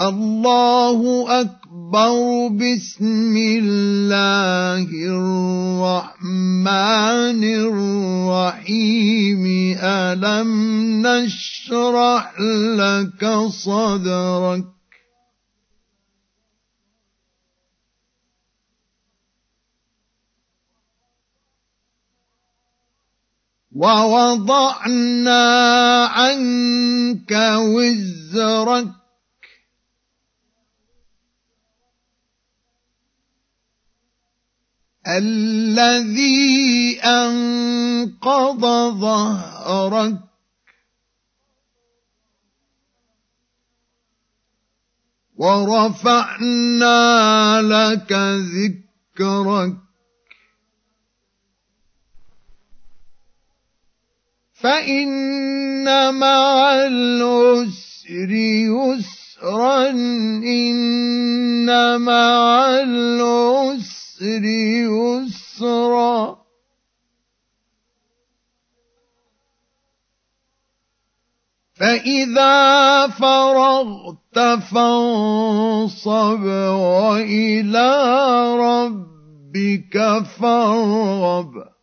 الله أكبر بسم الله الرحمن الرحيم. ألم نشرح لك صدرك؟ ووضعنا عنك وزرك الذي أنقض ظهرك. ورفعنا لك ذكرك. فإن مع العسر يسرا إن مع العسر العسر يسرا. فإذا فرغت فانصب وإلى ربك فارغب.